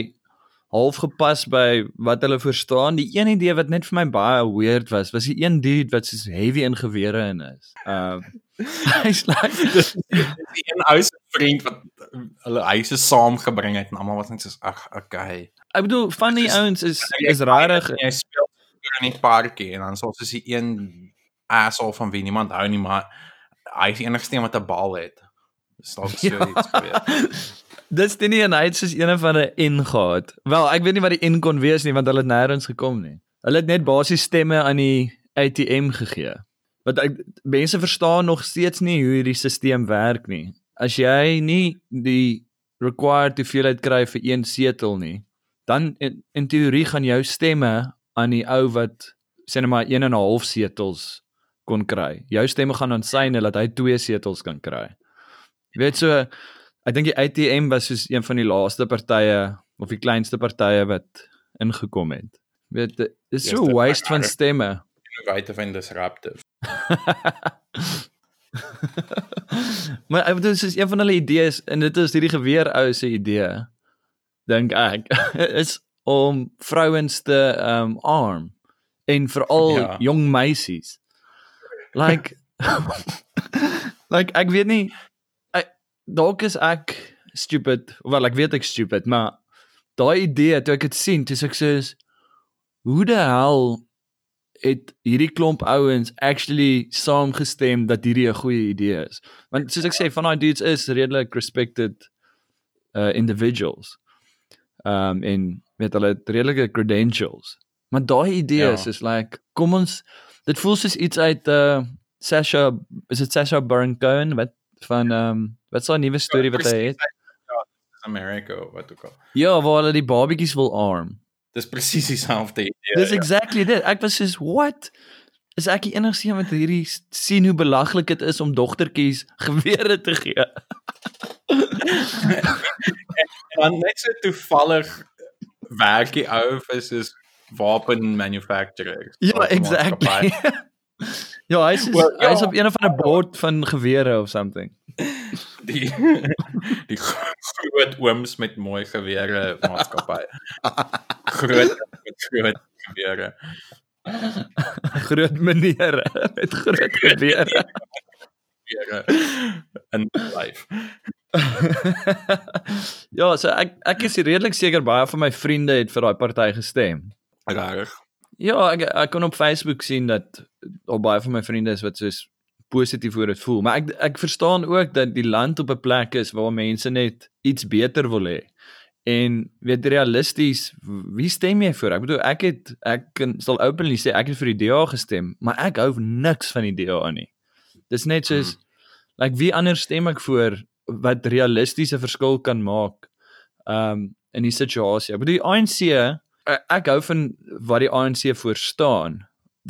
half gepas by wat hulle verstaan. Die een idee wat net vir my baie weird was, was die een dude wat soos heavy in gewere in is. Um hy's like dis een ou se vriend wat hulle huise saamgebring het en almal was net soos ag, okay. ek bedoel van die ouens is jy- is rarig. Jy speel in die parkie en dan sal soos die een asshole van wie niemand hou nie, maar hy is die enigste een wat 'n bal het. Dis dalk so Ja. iets gewees. Dis dit nie en hy het soos een van 'n in gehad. Wel, ek weet nie wat die in kon wees nie want hulle het nêrens gekom nie. Hulle het net basies stemme aan die ATM gegee. Want ek mense verstaan nog steeds nie hoe hierdie stelsel werk nie. As jy nie die required hoeveelheid kry vir een setel nie, dan in, in teorie gaan jou stemme aan die ou wat sê net maar 1 en 'n half setels kon kry. Jou stemme gaan aan syne dat hy 2 setels kan kry. Jy weet so Ek dink die ATM was soos een van die laaste partye of die kleinste partye wat ingekom het. Weet is so dit waste van stemme. Innovative en disruptive. maar ek bedoel soos een van hulle idees en dit is hierdie geweer ou se idee. Dink ek is om vrouens te um arm en veral ja. Ja. jong meisies. Like like ek weet nie dalk is ek stupid. Wel ek weet ek stupid, maar daai idee toe ek dit sien, toe sê ek soos hoe die hel het hierdie klomp ouens actually saamgestem dat hierdie 'n goeie idee is. Want soos ek sê, van daai dudes is redelik respected uh individuals. Um en weet hulle redelike credentials. Maar daai idee Ja. is is like kom ons dit voel soos iets uit uh Sasha is dit Sasha Baron Cohen wat van um wat s'n nuwe storie wat hy het? Ja, America of wat ook al. Ja, waar hulle die babatjies wil arm. Dis presies dieselfde idee. Dis exactly dit. Ek was soos what? Is ek die enigste een wat hierdie sien hoe belaglik dit is om dogtertjies gewere te gee? dan net so toevallig werk die ou vir soos wapen manufacturer. Ja, exactly. ja, hy's Well, well, hy's ja. op een of ander board van gewere of something. Die die groot ooms met mooi gewere maatskappy. Groot met groot gewere. Groot meneere met groot gewere. Gewere in life. ja, so ek ek is redelik seker baie van my vriende het vir daai party gestem. Rarig. Ja, ek ek kon op Facebook sien dat al baie van my vriende is wat soos positief oor dit voel, maar ek ek verstaan ook dat die land op 'n plek is waar mense net iets beter wil hê. En weet realisties, wie stem jy vir? Ek bedoel ek het ek kan sal openly sê ek het vir die DA gestem, maar ek hou niks van die DA nie. Dis net soos like wie anders stem ek voor wat realistiese verskil kan maak um in die situasie. Ek bedoel die ANC ek, ek hou van wat die ANC voor staan.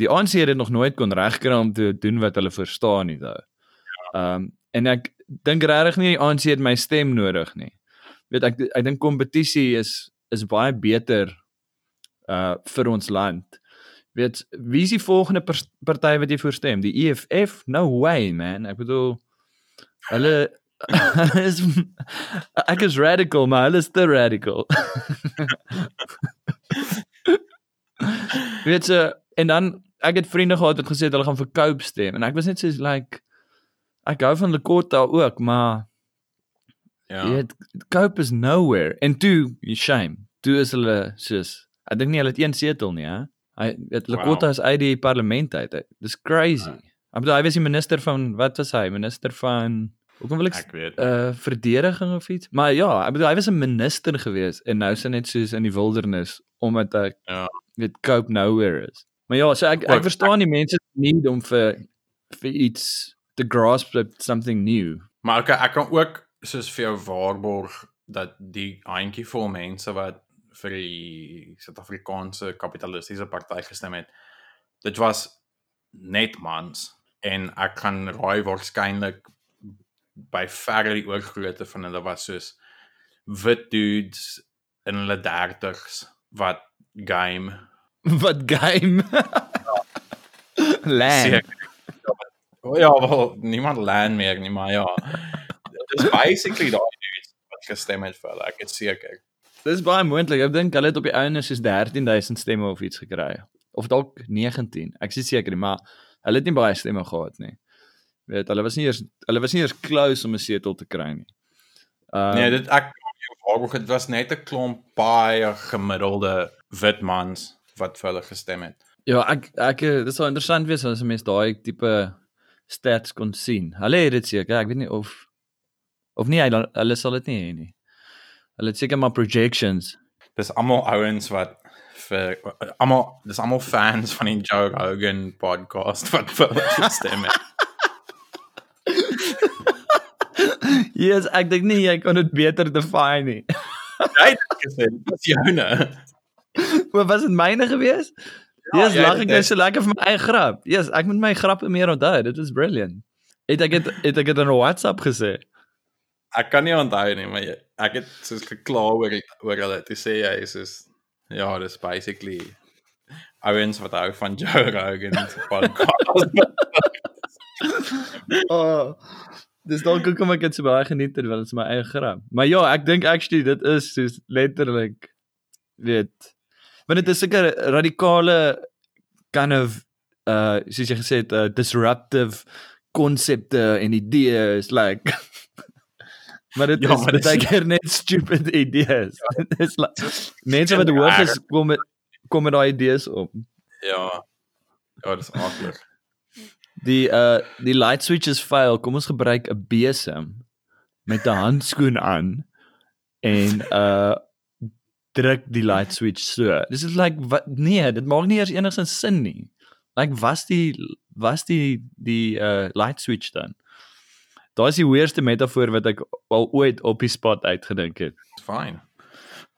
Die ANC het dit nog nooit kon regkry om te doen wat hulle verstaan nie daai. Um en ek dink regtig nie die ANC het my stem nodig nie. Weet ek ek dink kompetisie is is baie beter uh vir ons land. Weet wie is die volgende party wat jy voorstem? Die EFF? No way man. Ek bedoel hulle is ek is radical, maar hulle is te radical. Weet jy, en dan ek het vriende gehad wat gesê het hulle gaan vir Cope stem en ek was net so like ek hou van Lekota ook, maar Ja. jy weet Cope is nowhere. En toe, you shame. Toe is hulle soos ek dink nie hulle het een setel nie, hè. Hy weet Lekota Wow. is uit die parlement uit. Dis crazy. Ek bedoel hy was die minister van wat was hy? Minister van Hoekom wil ek Ek weet. uh verdediging of iets? Maar ja, ek bedoel hy was 'n minister gewees en nou is hy net soos in die wildernis omdat hy Ja. weet cope nowhere is. Maar ja, so ek ek Ook- verstaan die mense nie om vir vir iets te grasp something new. Maar ek ek kan ook soos vir jou waarborg dat die handjievol mense wat vir die Suid-Afrikaanse kapitalistiese party gestem het, dit was net mans en ek kan raai waarskynlik by verre die oorgrootte van hulle was soos wit dudes in hulle 30s wat game Wat game? Land. Seker. Ja, wel niemand land meer nie, maar ja. Dit is basically daai dudes wat gestem het vir hulle. Ek is seker. Dis baie moontlik. Ek dink hulle het op die ouene soos 13000 stemme of iets gekry. Of dalk 19. Ek is seker nie, maar hulle het nie baie stemme gehad nie. Weet, hulle was nie eers hulle was nie eers close om 'n setel te kry nie. Uh Nee, dit ek waarborg dit was net 'n klomp baie gemiddelde wit mans wat vir hulle gestem het. Ja, ek ek eh, dit sou interessant wees as 'n mens daai tipe stats kon sien. Hulle het dit seker, ek weet nie of of nie hulle, hulle sal dit nie hê nie. Hulle het seker maar projections. Dis almal ouens wat vir almal dis almal fans van die Joe Rogan podcast wat vir hulle gestem het. Yes, ek dink nie jy kon dit beter define nie. Jy het gesê, dis joune. Wat was dit myne gewees? Ja, yes, lag ek nou so lekker vir my eie grap. Yes, ek moet my grappe meer onthou. Dit is brilliant. Het ek het, het ek dit in 'n WhatsApp gesê? Ek kan nie onthou nie, maar ek het soos gekla oor oor hulle toe sê jy is soos ja, dis basically ouens wat hou van Joe Rogan se podcast. Oh. Dis dalk hoekom ek dit so baie geniet het, want dit is my eie grap. Maar ja, ek dink actually dit is soos letterlik weet want dit is seker radikale kind of uh soos jy gesê het uh, disruptive konsepte en idees like maar dit Ja, is dis- is keer net stupid idees. Dit is like mense wat Ja, hoog is kom met kom met daai idees op. ja. Ja, dis aklig. Die uh die light switch is fail. Kom ons gebruik 'n besem met 'n handskoen aan en uh druk die light switch so. Dis is like wat nee, dit maak nie eers enigsins sin nie. Like was die was die die uh light switch dan? Daai is die weerste metafoor wat ek al ooit op die spot uitgedink het. Fine.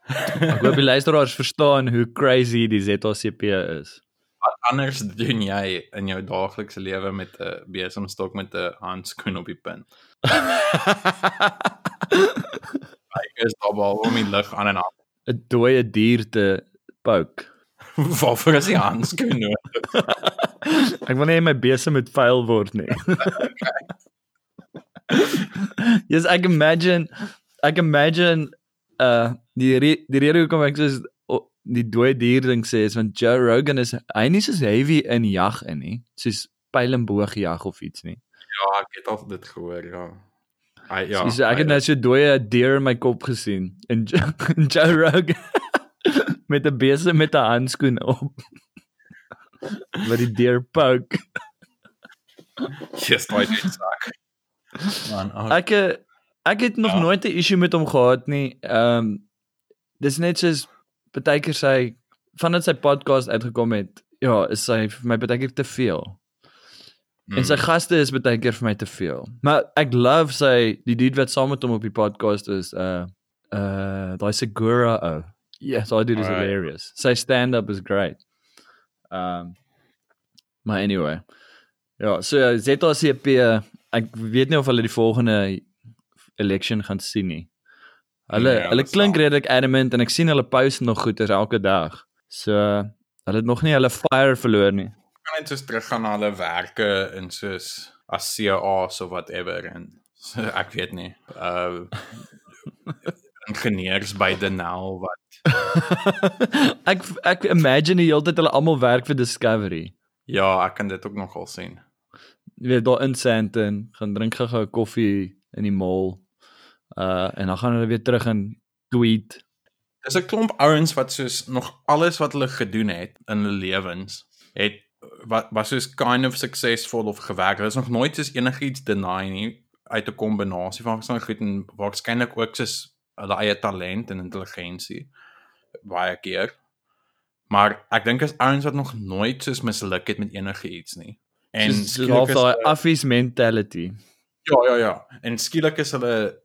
Ek hoop die luisteraars verstaan hoe crazy die ZACP is. Wat anders doen jy in jou daaglikse lewe met 'n besemstok met 'n handskoen op die punt? Ek is daar om die lig aan en af. 'n dooie dier te poke. Waarvoor is die handskoen nodig? Ek wil nie my besem moet vuil word nie. yes, ek imagine ek imagine uh die re, die rede hoekom ek soos o- die dooie dier ding sê is want Joe Rogan is hy nie soos heavy in jag in nie, soos pyl en boog jag of iets nie. Ja, ek het al dit gehoor, ja. Hy ja. So, ek het nou so dooie dier in my kop gesien en Jo- en Joe Rogan met 'n besem met 'n handskoen op. Wat die dier poke. Yes, daai dit sak. Man, oh, Ek eh, ek het nog Ja. nooit 'n issue met hom gehad nie. Ehm um, dis net soos partykeer sy vandat sy podcast uitgekom het, ja, is sy vir my partykeer te veel. Mm. En sy gaste is baie keer vir my te veel. Maar ek love sy die dude wat saam met hom op die podcast is uh uh daai Segura. Oh. Yes, daai dude is Alright. hilarious. Sy stand-up is great. Um maar anyway. Ja, so ZACP ek weet nie of hulle die volgende election gaan sien nie. Hulle Nee, nee, hulle klink sal. redelik adamant en ek sien hulle post nog goeders elke dag. So hulle het nog nie hulle fire verloor nie. kan net soos teruggaan na hulle werke en soos as CA's of whatever en so, ek weet nie. Uh ingenieurs by Denel wat ek ek imagine die hele tyd hulle almal werk vir Discovery. ja, ek kan dit ook nogal sien. Jy weet daar in Sandton, gaan drink 'n koffie in die mall. Uh en dan gaan hulle weer terug en tweet. Dis 'n klomp ouens wat soos nog alles wat hulle gedoen het in hulle lewens het wat was soos kind of successful of gewerk. Hulle is nog nooit soos enigiets deny nie uit 'n kombinasie van verskillende goed en waarskynlik ook soos hulle eie talent en intelligensie baie keer. Maar ek dink as ouens wat nog nooit soos misluk het met enige iets nie. En skielik is daai affies mentality. Ja, ja, ja. En skielik is hulle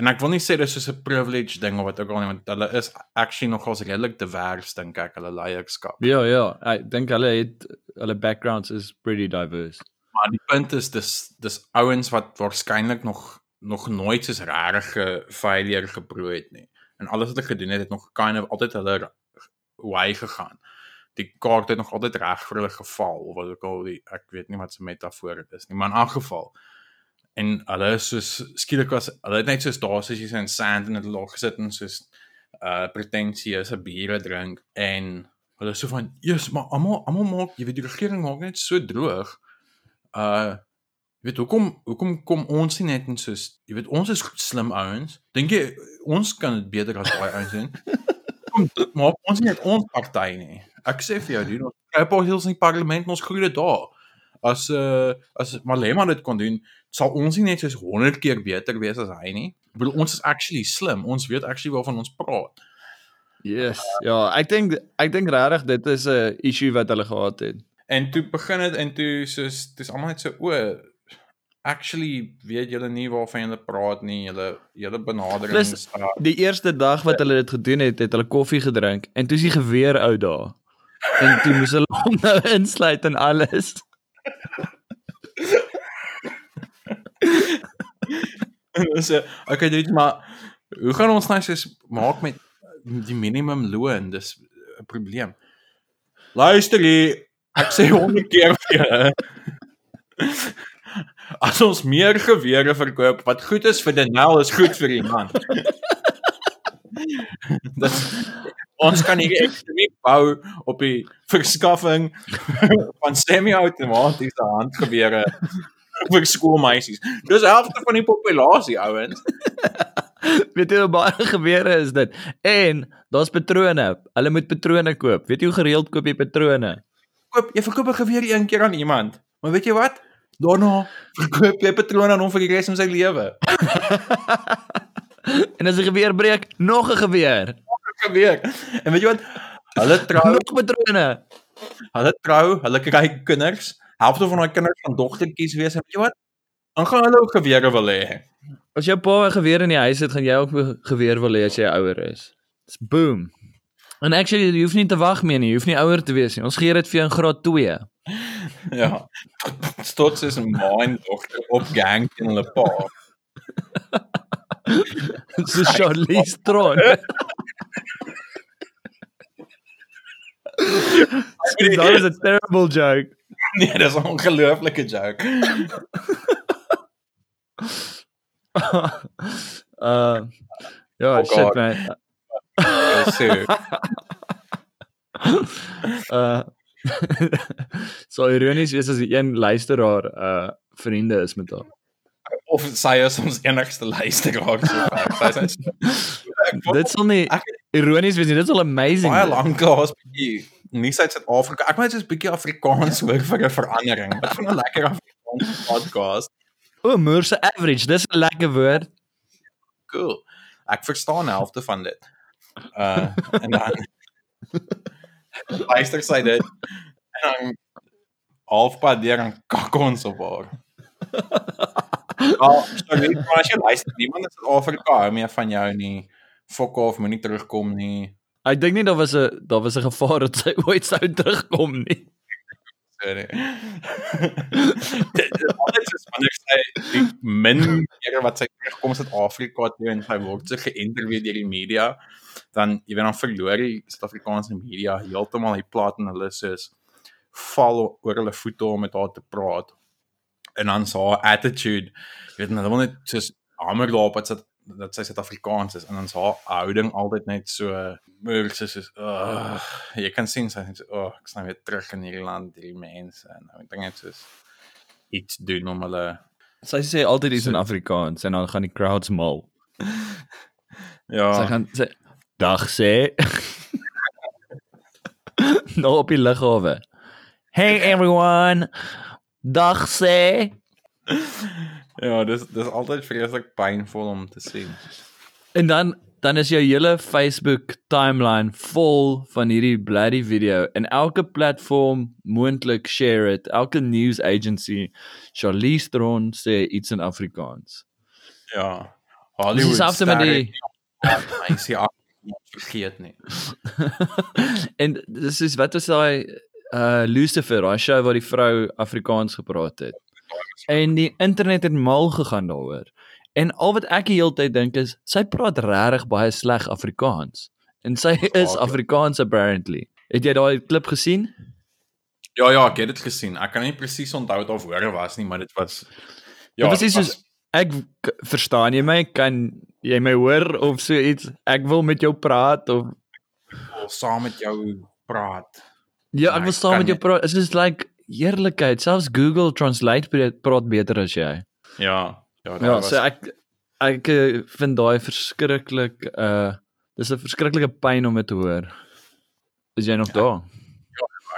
en ek wil nie sê dis soos 'n privilege ding of wat ook al nie, want hulle is actually nogals redelik divers dink ek hulle leierskap. Ja, ja, ek dink hulle het hulle backgrounds is pretty diverse. Maar die punt is dis dis ouens wat waarskynlik nog nog nooit soos regte failure geproe het nie. En alles wat hulle gedoen het, het nog kind of altyd hulle way gegaan. Die kaart het nog altyd reg vir hulle geval of wat ook al die ek weet nie wat se metafoor dit is nie, maar in elk geval en hulle is soos skielik was hulle het net soos daar soos jy sê in sand in 'n log gesit en soos uh pretensieuse biere drink en hulle is so van eers maar almal almal maak jy weet die regering maak net so droog. Uh jy weet hoekom hoekom kom ons nie net en soos jy weet ons is slim ouens. Dink jy ons kan dit beter as daai ouens doen? Maak ons nie net ons party nie. Ek sê vir jou dude ons kry 'n paar hills in die parlement en ons groei dit daar as uh as Malema dit kon doen sal ons nie net soos 100 keer beter wees as hy nie ek bedoel ons is actually slim ons weet actually waarvan ons praat Yes. Ja, ek dink ek dink regtig dit is 'n issue wat hulle gehad het. En toe begin dit en toe soos dis almal net so o actually weet julle nie waarvan julle praat nie. Julle julle benaderings Plus- uh, Die eerste dag wat hulle dit gedoen het, het hulle koffie gedrink en toe is die geweer uit daar. En toe moes hulle hom nou insluit en alles. So okay dit maar hoe gaan ons nou soos maak met die minimum loon? Dis 'n probleem. Luister hier, ek sê honderd keer vir julle. As ons meer gewere verkoop wat goed is vir Denel is goed vir die man. Dis ons kan hier ekonomie bou op die verskaffing van semi-outomatiese handgewere vir skoolmeisies. Dis helfte van die populasie ouens. Weet jy hoe baie gewere is dit? En daar's patrone. Hulle moet patrone koop. Weet jy hoe gereeld koop jy patrone? Koop jy verkoop 'n geweer een keer aan iemand. Maar weet jy wat? Daarna verkoop jy patrone aan hom vir die res van sy lewe. En as 'n geweer breek, nog 'n geweer. Geweer. En weet jy wat? Hulle trou, Nog patrone. hulle trou, hulle kry kinders. Helfte van daai kinders gaan dogtertjies wees. En weet jy wat? Dan gaan hulle ook gewere wil hê. As jou pa 'n geweer in die huis het, gaan jy ook 'n geweer wil hê as jy ouer is. Dis boom. En actually, jy hoef nie te wag meer nie. Jy hoef nie ouer te wees nie. Ons gee dit vir jou in graad 2. Ja. Stots is 'n en dogter op gang in hulle pa. So Charlize Theron. That is a terrible joke. Nee, dis 'n ongelooflike joke. uh ja, Oh shit God. man. So, Uh so ironies wees as die een luisteraar uh vriende is met haar. Of sy is ons enigste luisteraar. Sy is net Dit sal nie Ek- ironies wees nie. Dit sal amazing. baie lank laas bietjie nie uit Suid-Afrika. Ek moet net 'n bietjie Afrikaans hoor vir 'n verandering. Wat van 'n lekker Afrikaanse podcast. O, Moorse average. Dis 'n lekker woord. Cool. Ek verstaan helfte van dit. Uh en dan luister sy dit en dan halfpad deur dan kak ons op haar. Ja, sorry, maar as jy luister, niemand in Suid-Afrika hou meer van jou nie. Fok off, moenie terugkom nie. Ek dink nie daar was 'n daar was 'n gevaar dat sy ooit sou terugkom nie. Sorry. Dit is altyd soos wanneer sy die min kere wat sy terugkom Suid-Afrika toe en sy word so geïnterview deur die media, dan jy weet dan verloor die Suid-Afrikaanse media heeltemal die plaas en hulle soos val oor hulle voete om met haar te praat. En dan haar attitude, jy weet hulle wil net soos hamer daarop dat sy dat sy Suid-Afrikaans is en dan haar houding altyd net so moer soos soos uh, jy kan sien sy sê o, oh, ek nou weer terug in hierdie land, hierdie mense en ek dink net soos iets doen om hulle Sy sê altyd iets in Afrikaans en dan gaan die crowds mal. ja, Sy gaan sê dag sê. nou op die lughawe. Hey everyone. Dag sê. Ja, dis dis altyd vreeslik pynvol om te sien. En dan dan is jou hele Facebook timeline vol van hierdie bloody video en elke platform moontlik share dit. Elke news agency, Charlize Theron sê iets in Afrikaans. Ja. Dis Hollywood. dieselfde met die hy sê ag vergeet nie. en dis is wat was daai uh Lucifer, daai show waar die vrou Afrikaans gepraat het. En die internet het mal gegaan daaroor. En al wat ek die hele tyd dink is sy praat regtig baie sleg Afrikaans. En sy is. Afrikaans apparently. Het jy daai klip gesien? Ja ja, ek het dit gesien. Ek kan nie presies onthou wat of woorde was nie, maar dit was Ja, dit was soos ek verstaan jy my? Kan jy my hoor of so iets? Ek wil met jou praat of wil saam met jou praat. Ja, ek wil saam met jou praat. Dit is like eerlikheid. Selfs Google Translate praat- beter as jy. Ja. Ja, Ja, so ek ek eh, vind daai verskriklik uh dis 'n verskriklike pyn om dit te hoor. Is jy nog ja. daar?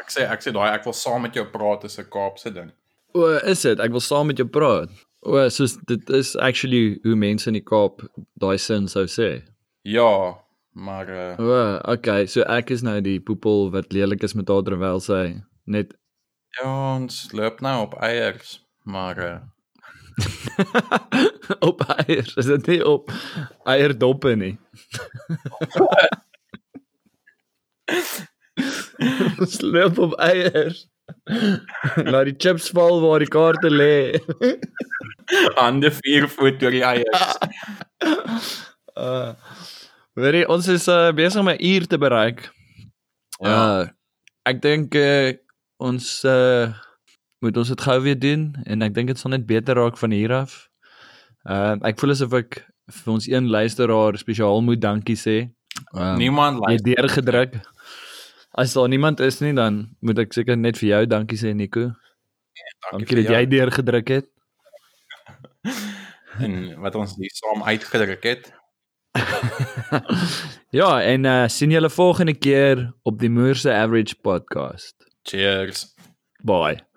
ek sê ek sê daai ek wil saam met jou praat is 'n Kaapse ding. O, is dit? Ek wil saam met jou praat. O, soos dit is actually hoe mense in die Kaap daai sin sou sê. Ja, maar uh, O, okay, so ek is nou die poepel wat lelik is met haar terwyl sy net ja, ons loop nou op eiers, maar uh, op eiers. Is dit nie op eierdoppe nie? Ons loop op eiers. Laat die chips val waar die kaarte lê. hande vier voet deur die eiers. Uh weet jy, ons is uh, besig om 'n uur te bereik. Ja. Uh ek dink uh, ons uh moet ons dit gou weer doen en ek dink dit sal net beter raak van hier af. Uh ek voel asof ek vir ons een luisteraar spesiaal moet dankie sê. Um, Niemand jy luister. het deurgedruk. As daar niemand is nie dan moet ek seker net vir jou dankie sê Nico. Dankie vir dat jy deurgedruk het. en wat ons hier saam uitgedruk het. ja, en uh sien julle volgende keer op die Moorse Average podcast. Cheers. Bye.